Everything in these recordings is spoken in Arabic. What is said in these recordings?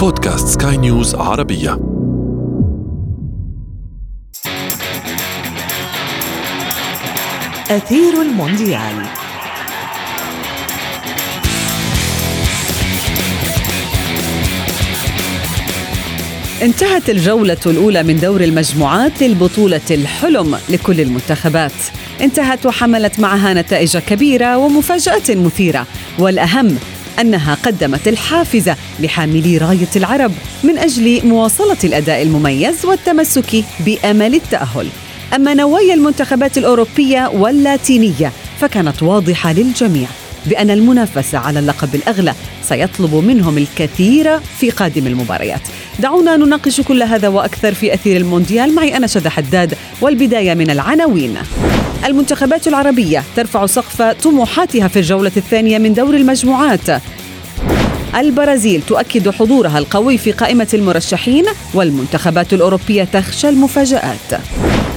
بودكاست سكاي نيوز عربية. أثير المونديال. انتهت الجولة الأولى من دور المجموعات للبطولة الحلم لكل المنتخبات. انتهت وحملت معها نتائج كبيرة ومفاجأة مثيرة. والأهم أنها قدمت الحافزة لحاملي راية العرب من أجل مواصلة الأداء المميز والتمسك بأمل التأهل. أما نوايا المنتخبات الأوروبية واللاتينية فكانت واضحة للجميع. بأن المنافسة على اللقب الأغلى سيطلب منهم الكثير في قادم المباريات. دعونا نناقش كل هذا وأكثر في أثير المونديال. معي أنا شذى حداد والبداية من العناوين. المنتخبات العربية ترفع سقف طموحاتها في الجولة الثانية من دور المجموعات. البرازيل تؤكد حضورها القوي في قائمة المرشحين والمنتخبات الأوروبية تخشى المفاجآت.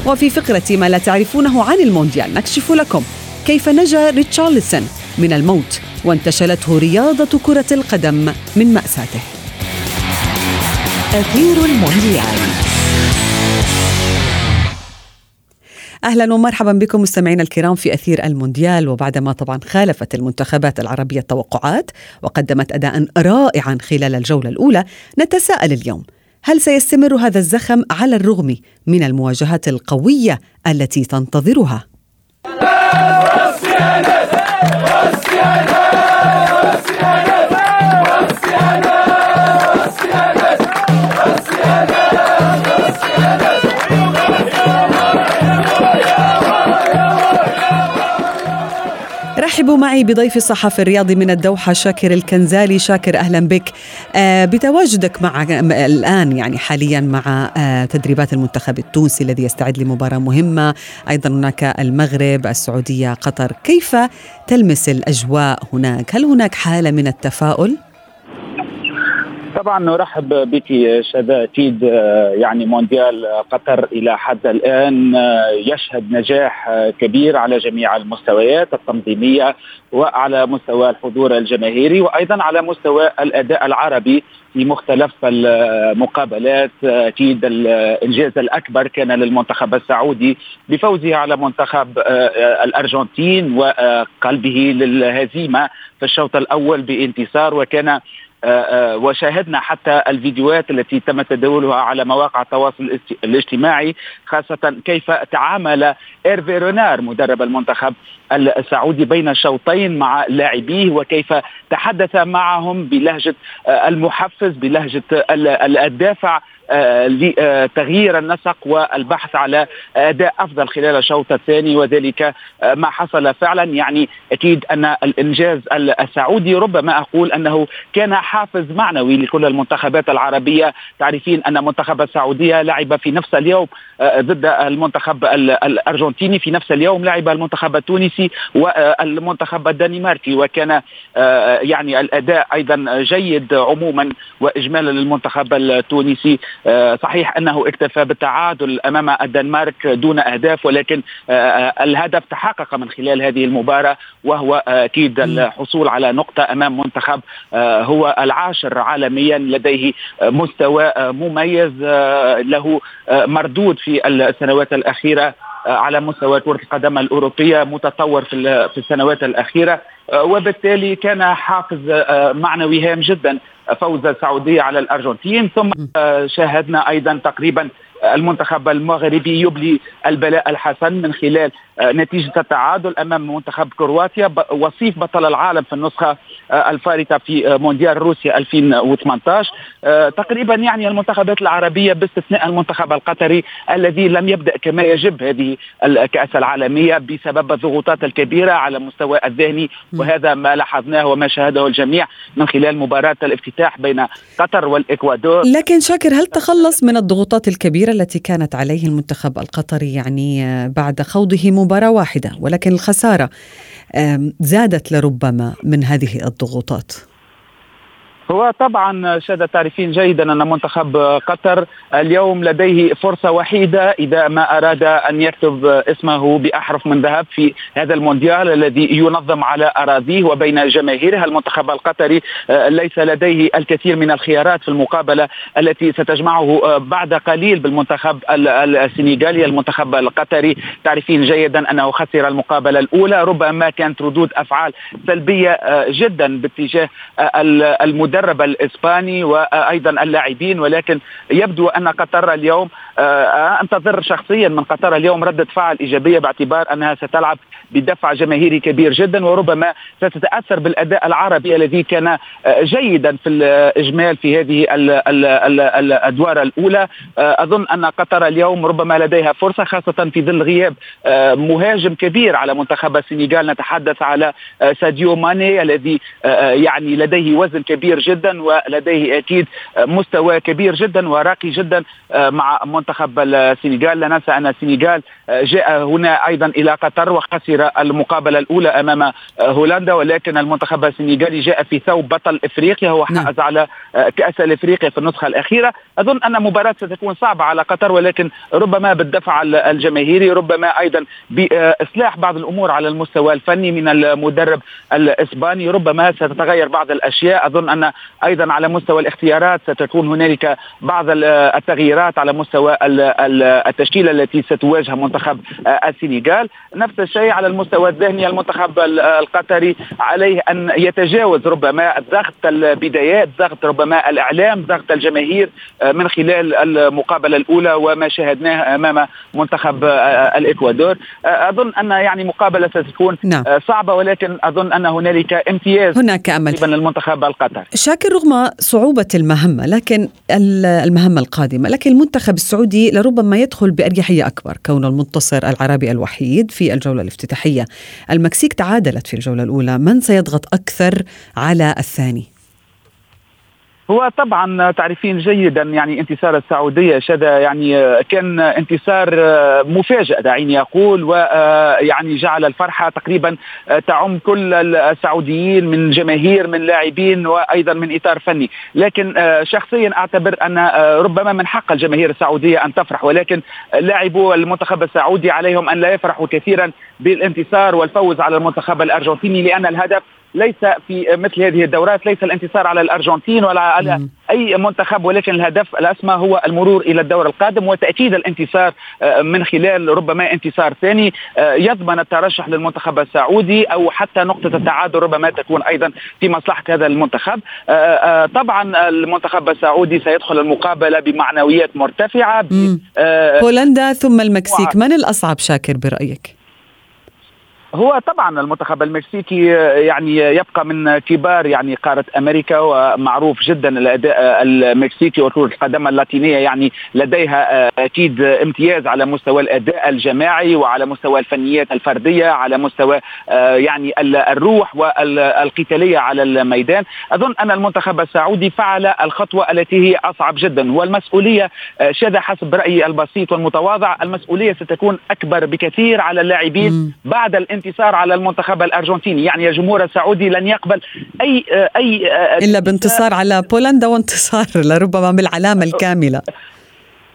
وفي فقرة ما لا تعرفونه عن المونديال نكشف لكم كيف نجا ريتشارلسون من الموت وانتشلته رياضة كرة القدم من مأساته. أثير المونديال. أهلا ومرحبا بكم مستمعينا الكرام في أثير المونديال. وبعدما طبعا خالفت المنتخبات العربية التوقعات وقدمت اداء رائعا خلال الجولة الأولى نتساءل اليوم هل سيستمر هذا الزخم على الرغم من المواجهات القوية التي تنتظرها؟ United! رحبوا معي بضيف الصحفي الرياضي من الدوحة شاكر الكنزالي. شاكر أهلا بك. آه بتواجدك مع الآن يعني حاليا مع آه تدريبات المنتخب التونسي الذي يستعد لمباراة مهمة. أيضا هناك المغرب السعودية قطر. كيف تلمس الأجواء هناك؟ هل هناك حالة من التفاؤل؟ طبعا نرحب بك شذا أكيد يعني مونديال قطر إلى حد الآن يشهد نجاح كبير على جميع المستويات التنظيمية وعلى مستوى الحضور الجماهيري وأيضا على مستوى الأداء العربي في مختلف المقابلات. أكيد الإنجاز الأكبر كان للمنتخب السعودي بفوزه على منتخب الأرجنتين وقلبه للهزيمة في الشوط الأول بانتصار وكان وشاهدنا حتى الفيديوهات التي تم تداولها على مواقع التواصل الاجتماعي خاصة كيف تعامل إيرفي رونار مدرب المنتخب السعودي بين الشوطين مع لاعبيه وكيف تحدث معهم بلهجة المحفز بلهجة الدافع لتغيير النسق والبحث على أداء أفضل خلال الشوط الثاني وذلك ما حصل فعلا. يعني أكيد أن الإنجاز السعودي ربما أقول أنه كان حافز معنوي لكل المنتخبات العربية. تعرفين أن منتخب السعودية لعب في نفس اليوم ضد المنتخب الأرجنتيني في نفس اليوم لعب المنتخب التونسي والمنتخب الدنماركي. وكان يعني الأداء أيضا جيد عموما واجمالا للمنتخب التونسي. صحيح أنه اكتفى بالتعادل أمام الدنمارك دون أهداف ولكن الهدف تحقق من خلال هذه المباراة وهو أكيد الحصول على نقطة أمام منتخب هو العاشر عالميا لديه مستوى مميز له مردود في السنوات الأخيرة على مستوى كرة القدم الأوروبية متطور في في السنوات الأخيرة وبالتالي كان حافز معنوي هام جدا. فوز السعودية على الأرجنتين ثم شاهدنا أيضا تقريبا المنتخب المغربي يبلي البلاء الحسن من خلال نتيجة التعادل أمام منتخب كرواتيا وصيف بطل العالم في النسخة الفارطة في مونديال روسيا 2018 تقريبا يعني المنتخبات العربية باستثناء المنتخب القطري الذي لم يبدأ كما يجب هذه الكأس العالمية بسبب الضغوطات الكبيرة على المستوى الذهني وهذا ما لاحظناه وما شاهده الجميع من خلال مباراة الافتتاح بين قطر والإكوادور. لكن شاكر هل تخلص من الضغوطات الكبيرة التي كانت عليه المنتخب القطري يعني بعد خوضه مباراة واحدة ولكن الخسارة زادت لربما من هذه الضغوطات؟ ضغوطات هو طبعا شهد تعرفين جيدا أن منتخب قطر اليوم لديه فرصة وحيدة إذا ما أراد أن يكتب اسمه بأحرف من ذهب في هذا المونديال الذي ينظم على أراضيه وبين جماهيره. المنتخب القطري ليس لديه الكثير من الخيارات في المقابلة التي ستجمعه بعد قليل بالمنتخب السنغالي. المنتخب القطري تعرفين جيدا أنه خسر المقابلة الأولى ربما كانت ردود أفعال سلبية جدا باتجاه المدرب. المدرب الإسباني وأيضا اللاعبين ولكن يبدو أن قطر اليوم آه، أنتظر شخصيا من قطر اليوم ردة فعل إيجابية باعتبار أنها ستلعب بدفع جماهيري كبير جدا وربما ستتأثر بالأداء العربي الذي كان آه، جيدا في الإجمال في هذه الأدوار الأولى. آه، أظن أن قطر اليوم ربما لديها فرصة خاصة في ظل غياب مهاجم كبير على منتخب السنغال. نتحدث على ساديو ماني الذي يعني لديه وزن كبير جدا ولديه أكيد مستوى كبير جدا وراقي جدا مع منتخب السنغال. لا ننسى أن السنغال جاء هنا أيضا إلى قطر وخسر المقابلة الأولى أمام هولندا. ولكن المنتخب السنغالي جاء في ثوب بطل إفريقيا هو نعم. حاز على كأس الإفريقيا في النسخة الأخيرة. أظن أن مباراة ستكون صعبة على قطر ولكن ربما بالدفع الجماهيري ربما أيضا بإصلاح بعض الأمور على المستوى الفني من المدرب الإسباني. ربما ستتغير بعض الأشياء. أظن أن أيضا على مستوى الاختيارات ستكون هنالك بعض التغييرات على مستوى التشكيلة التي ستواجه منتخب السنغال. نفس الشيء على المستوى الذهني المنتخب القطري عليه أن يتجاوز ربما ضغط البدايات ضغط ربما الإعلام ضغط الجماهير من خلال المقابلة الأولى وما شاهدناه أمام منتخب الإكوادور. أظن أن يعني مقابلة ستكون نعم. صعبة ولكن أظن أن هنالك امتياز هناك أمل. للمنتخب القطري. شاكر رغم صعوبة المهمة لكن المهمة القادمة لكن المنتخب السعودي لربما يدخل بأريحية أكبر. كونه المنتصر العربي الوحيد في الجولة الافتتاحية المكسيك تعادلت في الجولة الأولى من سيضغط أكثر على الثاني؟ هو طبعا تعرفين جيدا يعني انتصار السعودية شذا يعني كان انتصار مفاجئ دعيني أقول ويعني جعل الفرحة تقريبا تعم كل السعوديين من جماهير من لاعبين وأيضا من إطار فني. لكن شخصيا أعتبر أن ربما من حق الجماهير السعودية أن تفرح ولكن لاعبو المنتخب السعودي عليهم أن لا يفرحوا كثيرا بالانتصار والفوز على المنتخب الأرجنتيني لأن الهدف ليس في مثل هذه الدورات ليس الانتصار على الأرجنتين ولا على. أي منتخب ولكن الهدف الأسمى هو المرور إلى الدور القادم وتأكيد الانتصار آه، من خلال ربما انتصار ثاني آه، يضمن الترشح للمنتخب السعودي أو حتى نقطة التعادل ربما تكون أيضا في مصلحة هذا المنتخب. آه، طبعا المنتخب السعودي سيدخل المقابلة بمعنويات مرتفعة بولندا ثم المكسيك. من الأصعب شاكر برأيك؟ هو طبعا المنتخب المكسيكي يعني يبقى من كبار يعني قارة أمريكا ومعروف جدا الأداء المكسيكي وكرة القدم اللاتينية يعني لديها أكيد امتياز على مستوى الأداء الجماعي وعلى مستوى الفنيات الفردية على مستوى يعني الروح والقتاليه على الميدان. أظن أن المنتخب السعودي فعل الخطوة التي هي أصعب جدا والمسؤولية شذا حسب رأيي البسيط والمتواضع المسؤولية ستكون أكبر بكثير على اللاعبين بعد الانتصار الانتصار على المنتخب الأرجنتيني. يعني الجمهور السعودي لن يقبل أي أي إلا بانتصار على بولندا وانتصار لربما بالعلامة الكاملة.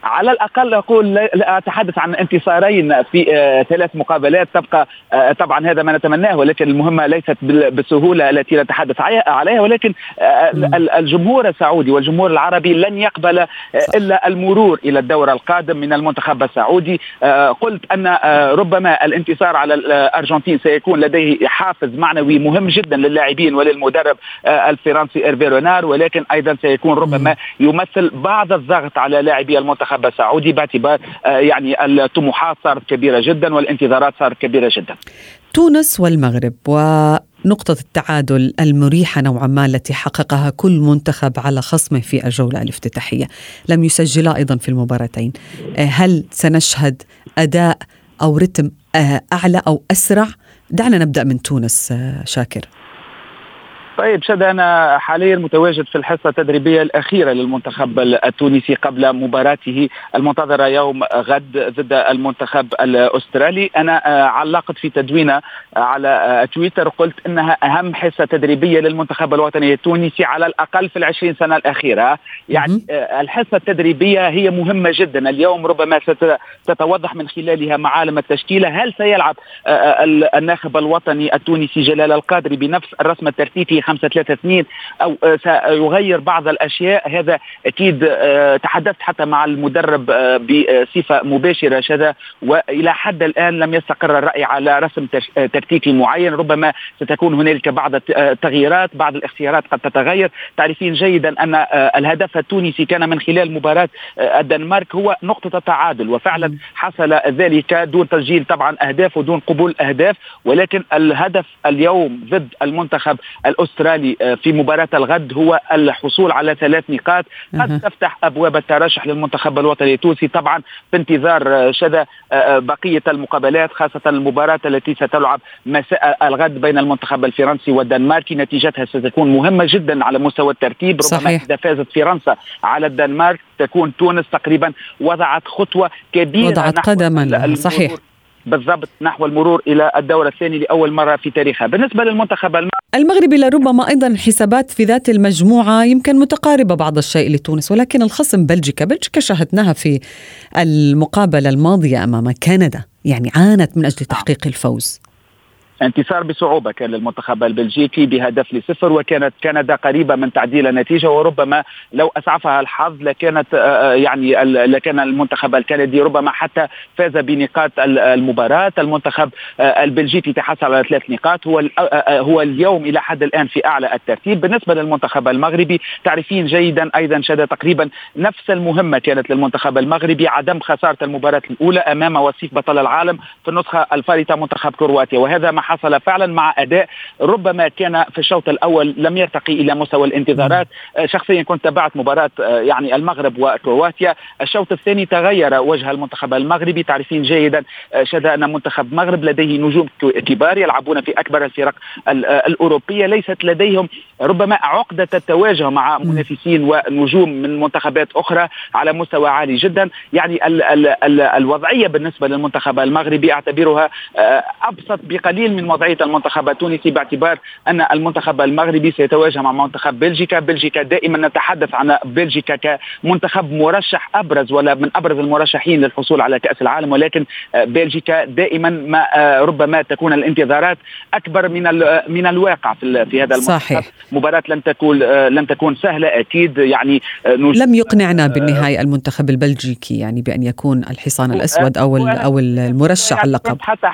على الأقل أقول لا أتحدث عن انتصارين في آه، ثلاث مقابلات. تبقى آه، طبعا هذا ما نتمناه ولكن المهمة ليست بالسهولة التي نتحدث عليها ولكن آه، الجمهور السعودي والجمهور العربي لن يقبل إلا المرور إلى الدور القادم من المنتخب السعودي. قلت أن ربما الانتصار على الأرجنتين سيكون لديه حافز معنوي مهم جدا للاعبين وللمدرب الفرنسي ايرفي رونار ولكن أيضا سيكون ربما يمثل بعض الضغط على لاعبي المنتخب المنتخب السعودي باعتبار آه، يعني الطموحات صارت كبيرة جدا والانتظارات صارت كبيرة جدا. تونس والمغرب ونقطة التعادل المريحة نوعا ما التي حققها كل منتخب على خصمه في الجولة الافتتاحية لم يسجلا أيضا في المباراتين آه، هل سنشهد أداء أو رتم آه، أعلى أو أسرع؟ دعنا نبدأ من تونس شاكر طيب شد أنا حاليا متواجد في الحصة التدريبية الأخيرة للمنتخب التونسي قبل مباراته المنتظرة يوم غد ضد المنتخب الأسترالي. أنا آه، علقت في تدوينة على آه، تويتر قلت إنها أهم حصة تدريبية للمنتخب الوطني التونسي على الأقل في العشرين سنة الأخيرة. يعني آه، الحصة التدريبية هي مهمة جدا. اليوم ربما ستتوضح من خلالها معالم التشكيلة. هل سيلعب الناخب الوطني التونسي جلال القادري بنفس الرسم الترتيبي 5 3 2 أو سيغير بعض الأشياء. هذا أكيد تحدثت حتى مع المدرب بصفة مباشرة شذا وإلى حد الآن لم يستقر الرأي على رسم تكتيكي معين. ربما ستكون هنالك بعض التغييرات بعض الاختيارات قد تتغير. تعرفين جيدا أن الهدف التونسي كان من خلال مباراة الدنمارك هو نقطة التعادل وفعلا حصل ذلك دون تسجيل طبعا أهداف ودون قبول أهداف. ولكن الهدف اليوم ضد المنتخب الأسترالي في مباراة الغد هو الحصول على ثلاث نقاط. قد تفتح أبواب الترشح للمنتخب الوطني التونسي طبعا في انتظار شذا بقية المقابلات خاصة المباراة التي ستلعب مساء الغد بين المنتخب الفرنسي والدنماركي. نتيجتها ستكون مهمة جدا على مستوى الترتيب. ربما صحيح. إذا فازت فرنسا على الدنمارك تكون تونس تقريبا وضعت خطوة كبيرة وضعت قدما صحيح. بالضبط نحو المرور إلى الدور الثاني لأول مرة في تاريخها. بالنسبة للمنتخب المغربي لربما أيضا حسابات في ذات المجموعة يمكن متقاربة بعض الشيء لتونس ولكن الخصم بلجيكا. بلجيكا شاهدناها في المقابلة الماضية أمام كندا يعني عانت من أجل تحقيق الفوز. انتصار بصعوبة كان للمنتخب البلجيكي بهدف لصفر وكانت كندا قريبة من تعديل النتيجة وربما لو أسعفها الحظ لكانت آه، آه، يعني لكان المنتخب الكندي ربما حتى فاز بنقاط المباراة. المنتخب آه، البلجيكي تحصل على ثلاث نقاط هو هو اليوم إلى حد الآن في أعلى الترتيب. بالنسبة للمنتخب المغربي تعرفين جيدا أيضا شد تقريبا نفس المهمة كانت للمنتخب المغربي عدم خسارة المباراة الأولى أمام وصيف بطل العالم في النسخة الفارطة منتخب كرواتيا وهذا ما حصل فعلا مع أداء ربما كان في الشوط الأول لم يرتقي إلى مستوى الانتظارات. آه، شخصيا كنت تابعت مباراة آه، يعني المغرب وكرواتيا. الشوط الثاني تغير وجه المنتخب المغربي. تعرفين جيدا آه، شذا أن منتخب المغرب لديه نجوم كبار يلعبون في أكبر الفرق الأوروبية. ليست لديهم ربما عقدة التواجه مع منافسين ونجوم من منتخبات أخرى على مستوى عالي جدا. يعني ال ال ال الوضعية بالنسبة للمنتخب المغربي أعتبرها أبسط بقليل من وضعية المنتخب التونسي باعتبار أن المنتخب المغربي سيتواجه مع منتخب بلجيكا، بلجيكا دائما نتحدث عن بلجيكا كمنتخب مرشح أبرز ولا من أبرز المرشحين للحصول على كأس العالم ولكن بلجيكا دائما ما ربما تكون الانتظارات أكبر من من الواقع في في هذا المنتخب. صحيح. مباراة لن تكون لن تكون سهلة أكيد. يعني لم يقنعنا بالنهايه المنتخب البلجيكي يعني بأن يكون الحصان الأسود أو أو المرشح اللقب. حتى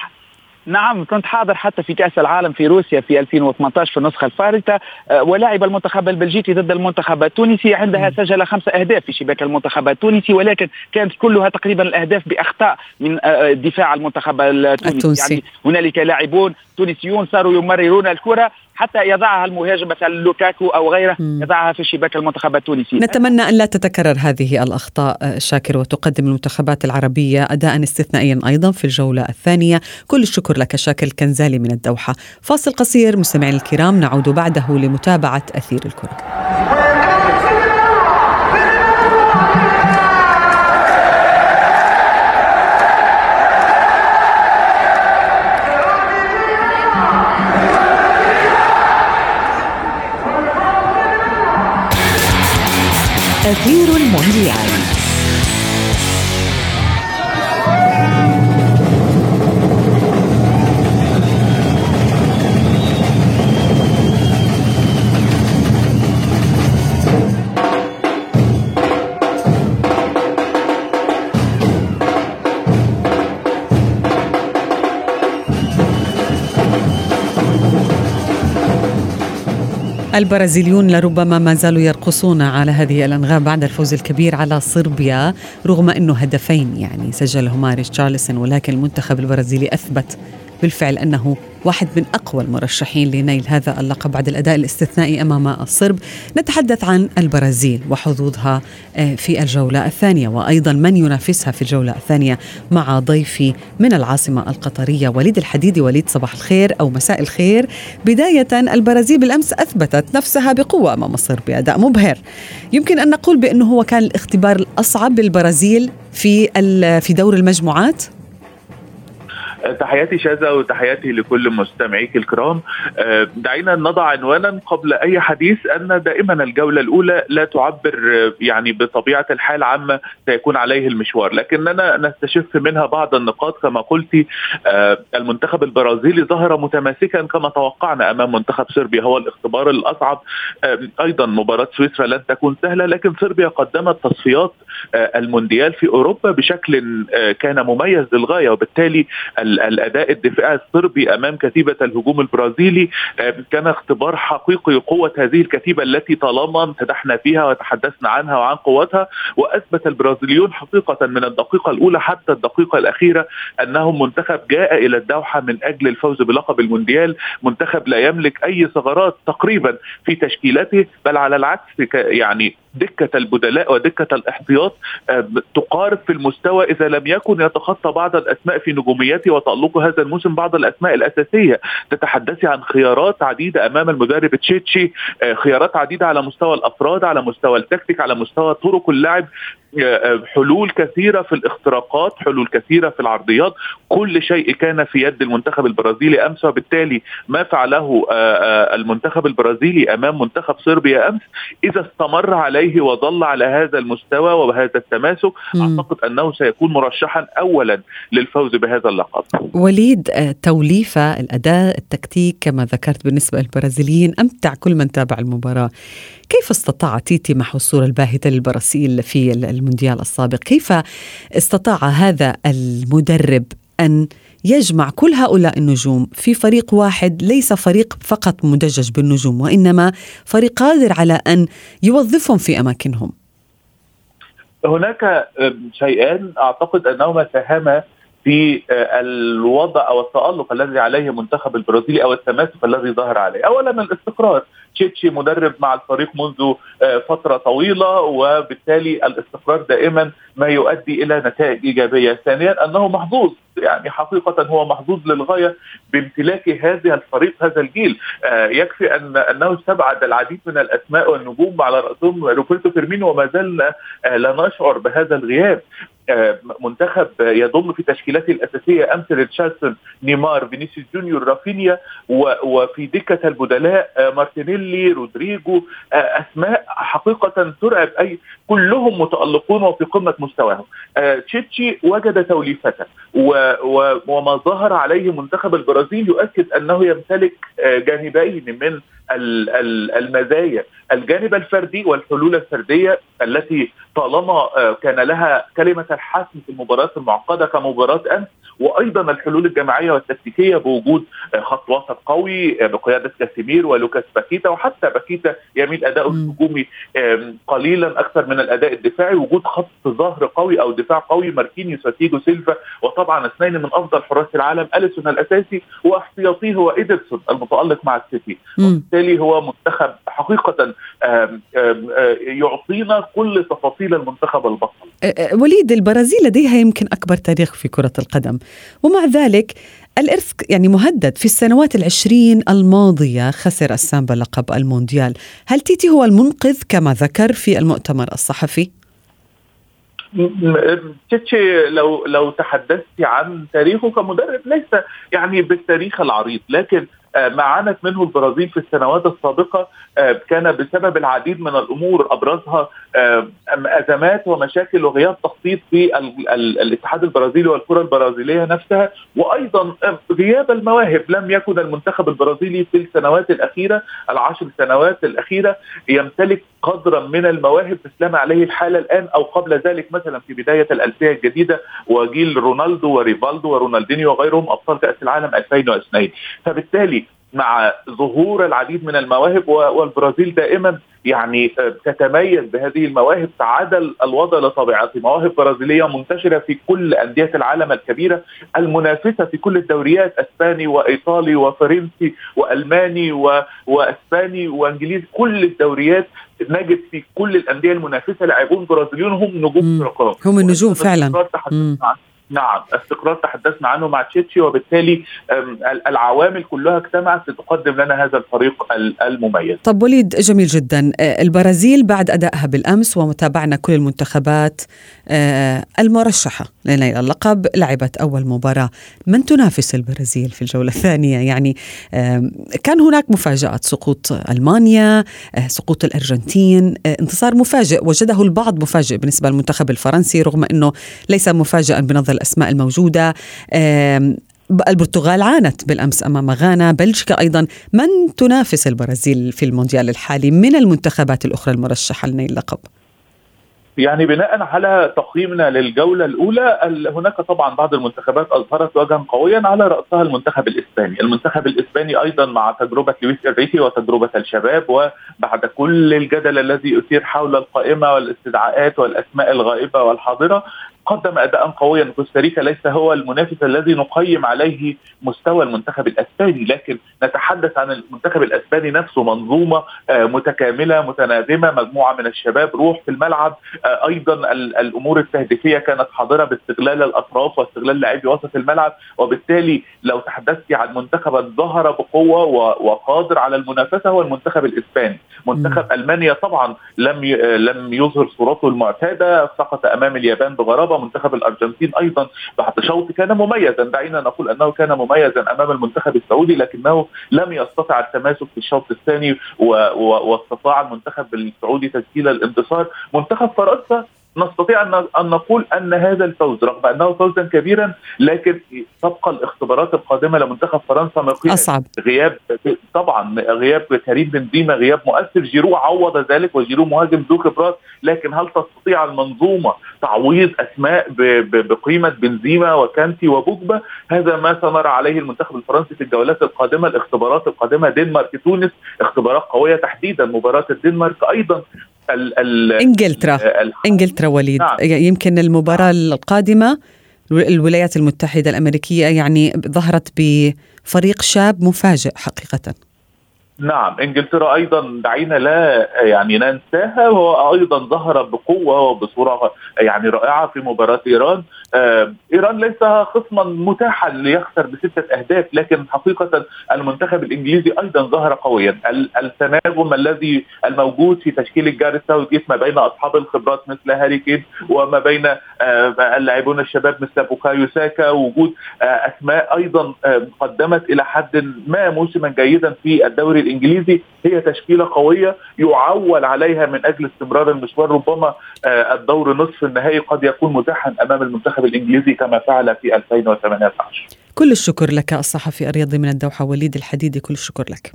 نعم كنت حاضر حتى في كأس العالم في روسيا في 2018 في النسخة الفارطة آه، ولعب المنتخب البلجيكي ضد المنتخب التونسي عندها سجل خمسة أهداف في شباك المنتخب التونسي ولكن كانت كلها تقريبا الأهداف بأخطاء من آه، دفاع المنتخب التونسي, التونسي. يعني هنالك لاعبون تونسيون صاروا يمررون الكرة. حتى يضعها المهاجم مثلا لوكاكو أو غيره يضعها في شباك المنتخب التونسي. نتمنى أن لا تتكرر هذه الأخطاء آه، شاكر وتقدم المنتخبات العربية اداء استثنائيا أيضا في الجولة الثانية. كل الشكر لك شاكر الكنزالي من الدوحة. فاصل قصير مستمعين الكرام نعود بعده لمتابعة أثير الكرة. أثير المونديال. البرازيليون لربما ما زالوا يرقصون على هذه الأنغام بعد الفوز الكبير على صربيا رغم إنه هدفين يعني سجلهما ريتشارلسون ولكن المنتخب البرازيلي أثبت بالفعل أنه واحد من أقوى المرشحين لنيل هذا اللقب بعد الأداء الاستثنائي أمام الصرب. نتحدث عن البرازيل وحظوظها آه، في الجولة الثانية وأيضا من ينافسها في الجولة الثانية مع ضيفي من العاصمة القطرية وليد الحديدي. وليد صباح الخير أو مساء الخير. بداية البرازيل بالأمس أثبتت نفسها بقوة أمام مصر بأداء مبهر. يمكن أن نقول بأنه هو كان الاختبار الأصعب للبرازيل في في دور المجموعات؟ تحياتي شاذة وتحياتي لكل مستمعيك الكرام. آه، دعينا نضع عنوانا قبل أي حديث أن دائما الجولة الأولى لا تعبر آه، يعني بطبيعة الحال عما سيكون عليه المشوار. لكننا نستشف منها بعض النقاط. كما قلت آه، المنتخب البرازيلي ظهر متماسكا كما توقعنا أمام منتخب صربيا. هو الاختبار الأصعب. أيضا مباراة سويسرا لن تكون سهلة لكن صربيا قدمت تصفيات المونديال في أوروبا بشكل كان مميز للغاية. وبالتالي الأداء الدفاعي الصربي أمام كتيبة الهجوم البرازيلي آه، كان اختبار حقيقي قوه هذه الكتيبة التي طالما امتدحنا فيها وتحدثنا عنها وعن قوتها وأثبت البرازيليون حقيقة من الدقيقة الأولى حتى الدقيقة الأخيرة انهم منتخب جاء إلى الدوحة من أجل الفوز بلقب المونديال. منتخب لا يملك أي ثغرات تقريبا في تشكيلته بل على العكس يعني دكة البدلاء ودكة الاحتياط آه، تقارب في المستوى إذا لم يكن يتخطى بعض الأسماء في نجوميته وتألق هذا الموسم بعض الأسماء الأساسية. تتحدثي عن خيارات عديدة أمام المدرب تشيتشي آه، خيارات عديدة على مستوى الأفراد على مستوى التكتيك على مستوى طرق اللعب حلول كثيرة في الاختراقات حلول كثيرة في العرضيات. كل شيء كان في يد المنتخب البرازيلي أمس وبالتالي ما فعله آه، آه، المنتخب البرازيلي أمام منتخب صربيا أمس. إذا استمر عليه وظل على هذا المستوى وبهذا التماسك أعتقد أنه سيكون مرشحا اولا للفوز بهذا اللقب. وليد آه، توليفة الأداء التكتيك كما ذكرت بالنسبة للبرازيليين أمتع كل من تابع المباراة. كيف استطاع تيتي محو الصورة الباهتة للبرازيل في المونديال السابق؟ كيف استطاع هذا المدرب أن يجمع كل هؤلاء النجوم في فريق واحد ليس فريق فقط مدجج بالنجوم وإنما فريق قادر على أن يوظفهم في أماكنهم؟ هناك شيئان أعتقد أنهما ساهما في آه، الوضع أو التألق الذي عليه منتخب البرازيلي أو التماسك الذي ظهر عليه، اولا الاستقرار، تشيتشي مدرب مع الفريق منذ آه، فترة طويلة وبالتالي الاستقرار دائما ما يؤدي إلى نتائج إيجابية، ثانيا أنه محظوظ يعني حقيقة هو محظوظ للغاية بامتلاك هذا الفريق هذا الجيل، آه، يكفي أن أنه استبعد العديد من الأسماء والنجوم على رأسهم. روبرتو فيرمينو وما زلنا لا نشعر بهذا الغياب. آه، منتخب يضم في تشكيلته الأساسية أمثال ريتشارليسون نيمار فينيسيوس جونيور رافينيا وفي دكة البدلاء آه، مارتينيلي رودريجو آه، أسماء حقيقة ترعب أي كلهم متألقون وفي قمة مستواهم. تشيتشي وجد توليفته وما ظهر عليه منتخب البرازيل يؤكد أنه يمتلك جانبين من المزايا. الجانب الفردي والحلول الفردية التي طالما آه، كان لها كلمة الحسم في المباريات المعقدة كمباراة أمس وأيضا الحلول الجماعية والتكتيكية بوجود آه، خط وسط قوي آه، بقيادة كاسيميرو ولوكاس باكيتا وحتى باكيتا يميل اداؤه الهجومي قليلا أكثر من الأداء الدفاعي. وجود خط ظهر قوي أو دفاع قوي ماركينيوس وتياغو سيلفا وطبعا اثنين من أفضل حراس العالم أليسون الأساسي واحتياطيه هو ايدرسون المتألق مع السيتي. وبالتالي هو منتخب حقيقة يعطينا كل تفاصيل المنتخب البطل. وليد البرازيل لديها يمكن أكبر تاريخ في كرة القدم. ومع ذلك الإرث يعني مهدد في السنوات العشرين الماضية خسر السامبا لقب المونديال. هل تيتي هو المنقذ كما ذكر في المؤتمر الصحفي؟ تيتشي لو لو تحدثت عن تاريخه كمدرب ليس يعني بالتاريخ العريض لكن ما عانت منه البرازيل في السنوات السابقة آه، كان بسبب العديد من الأمور أبرزها آه، أزمات ومشاكل وغياب تخطيط في الاتحاد البرازيلي والكرة البرازيلية نفسها وأيضا غياب المواهب. لم يكن المنتخب البرازيلي في السنوات الأخيرة العشر سنوات الأخيرة يمتلك قدرا من المواهب مثلما عليه الحال الآن أو قبل ذلك مثلا في بداية الألفية الجديدة وجيل رونالدو وريفالدو ورونالدينيو وغيرهم أبطال كأس العالم 2002 فبالتالي مع ظهور العديد من المواهب والبرازيل دائما يعني تتميز بهذه المواهب تعادل الوضع لطبيعته مواهب برازيلية منتشرة في كل أندية العالم الكبيرة المنافسة في كل الدوريات أسباني وإيطالي وفرنسي وألماني و... وإسباني وإنجليزي كل الدوريات نجد في كل الأندية المنافسة لاعبون برازيليون هم نجوم فرقات هم النجوم فعلا. نعم استقرار تحدثنا عنه مع تشيتشي وبالتالي العوامل كلها اجتمعت لتقدم لنا هذا الفريق المميز. طب وليد جميل جدا. آه، البرازيل بعد أدائها بالأمس ومتابعنا كل المنتخبات آه، المرشحة لنيل اللقب لعبت أول مباراة. من تنافس البرازيل في الجولة الثانية؟ يعني كان هناك مفاجآت سقوط ألمانيا سقوط الأرجنتين. انتصار مفاجئ وجده البعض مفاجئ بالنسبة للمنتخب الفرنسي رغم أنه ليس مفاجئا بنظر الأسماء الموجودة. البرتغال عانت بالأمس أمام غانا، بلجيكا أيضا، من تنافس البرازيل في المونديال الحالي من المنتخبات الأخرى المرشحة لنيل اللقب؟ يعني بناء على تقييمنا للجولة الأولى هناك طبعا بعض المنتخبات أظهرت وجها قويا على رأسها المنتخب الإسباني. المنتخب الإسباني أيضا مع تجربة لويس إنريكي وتجربة الشباب وبعد كل الجدل الذي أثير حول القائمة والإستدعاءات والأسماء الغائبة والحاضرة قدم أداء قويا. كوستاريكا ليس هو المنافس الذي نقيم عليه مستوى المنتخب الأسباني لكن نتحدث عن المنتخب الأسباني نفسه منظومة آه، متكاملة متناغمه مجموعة من الشباب روح في الملعب. آه، أيضا الأمور التهديفية كانت حاضرة باستغلال الأطراف واستغلال لاعبي وسط الملعب. وبالتالي لو تحدثت عن منتخب ظهر بقوة وقادر على المنافسة هو المنتخب الإسباني. منتخب ألمانيا طبعا لم لم يظهر صورته المعتادة سقط أمام اليابان بغرابة منتخب الأرجنتين أيضا بعد شوط كان مميزا. دعينا نقول أنه كان مميزا أمام المنتخب السعودي لكنه لم يستطع التماسك في الشوط الثاني واستطاع المنتخب السعودي تسجيل الانتصار. منتخب فرنسا نستطيع ان نقول أن هذا الفوز رغم أنه فوزا كبيرا لكن تبقى الاختبارات القادمة لمنتخب فرنسا مقياس أصعب. غياب. طبعا غياب كريم بنزيما غياب مؤثر. جيرو عوض ذلك وجيرو مهاجم ذو خبرات لكن هل تستطيع المنظومة تعويض أسماء بقيمة بنزيما وكانتي وبوجبا؟ هذا ما سنرى عليه المنتخب الفرنسي في الجولات القادمة الاختبارات القادمة. دنمارك تونس اختبارات قوية تحديدا. مباراة الدنمارك أيضا ال ال إنجلترا. إنجلترا وليد. نعم. يمكن المباراة القادمة الولايات المتحدة الأمريكية يعني ظهرت بفريق شاب مفاجئ حقيقة. نعم إنجلترا أيضا دعينا لا يعني ننساها وهو أيضا ظهر بقوة وبصورة يعني رائعة في مباراة إيران. إيران ليس خصما متاحا ليخسر بستة أهداف لكن حقيقة المنتخب الإنجليزي أيضا ظهر قويا. التناغم الذي الموجود في تشكيل جاريث ساوثغيت ما بين أصحاب الخبرات مثل هاري كين وما بين آه اللاعبون الشباب مثل بوكايو ساكا وجود آه أسماء أيضا آه قدمت إلى حد ما موسما جيدا في الدوري الإنجليزي. هي تشكيلة قوية يعول عليها من أجل استمرار المشوار ربما آه، الدور نصف النهائي قد يكون متاحا أمام المنتخب الإنجليزي كما فعل في 2018 كل الشكر لك الصحفي الرياضي من الدوحة وليد الحديدي كل الشكر لك.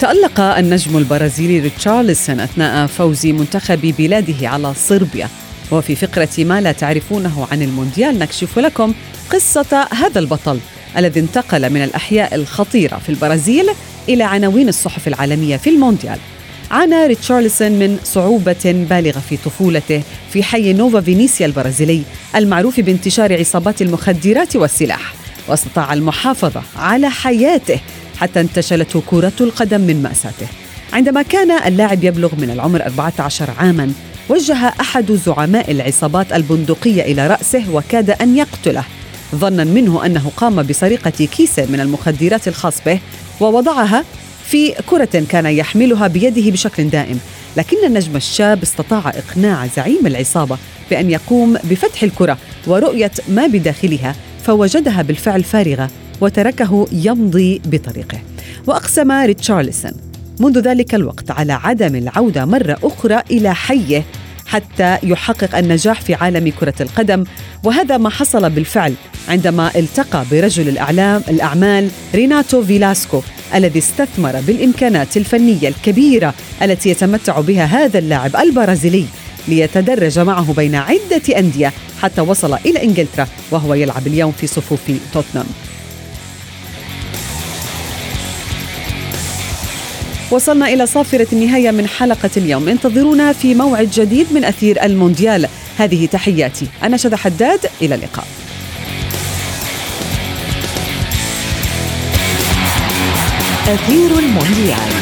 تألق النجم البرازيلي ريتشارلسون أثناء فوز منتخب بلاده على صربيا. وفي فقرة ما لا تعرفونه عن المونديال نكشف لكم قصة هذا البطل. الذي انتقل من الأحياء الخطيرة في البرازيل إلى عناوين الصحف العالمية في المونديال. عانى ريتشارلسون من صعوبة بالغة في طفولته في حي نوفا فينيسيا البرازيلي المعروف بانتشار عصابات المخدرات والسلاح. واستطاع المحافظة على حياته حتى انتشلته كرة القدم من مأساته. عندما كان اللاعب يبلغ من العمر 14 عاما وجه أحد زعماء العصابات البندقية إلى رأسه وكاد أن يقتله. ظنا منه أنه قام بسرقة كيس من المخدرات الخاص به ووضعها في كرة كان يحملها بيده بشكل دائم. لكن النجم الشاب استطاع إقناع زعيم العصابة بأن يقوم بفتح الكرة ورؤية ما بداخلها فوجدها بالفعل فارغة وتركه يمضي بطريقه. وأقسم ريتشارليسون منذ ذلك الوقت على عدم العودة مرة أخرى إلى حيه حتى يحقق النجاح في عالم كرة القدم. وهذا ما حصل بالفعل عندما التقى برجل الاعلام الأعمال ريناتو فيلاسكو الذي استثمر بالإمكانات الفنية الكبيرة التي يتمتع بها هذا اللاعب البرازيلي ليتدرج معه بين عدة أندية حتى وصل إلى إنجلترا وهو يلعب اليوم في صفوف توتنهام. وصلنا إلى صافرة النهاية من حلقة اليوم. انتظرونا في موعد جديد من أثير المونديال. هذه تحياتي. أنا شذى حداد. إلى اللقاء. أثير المونديال.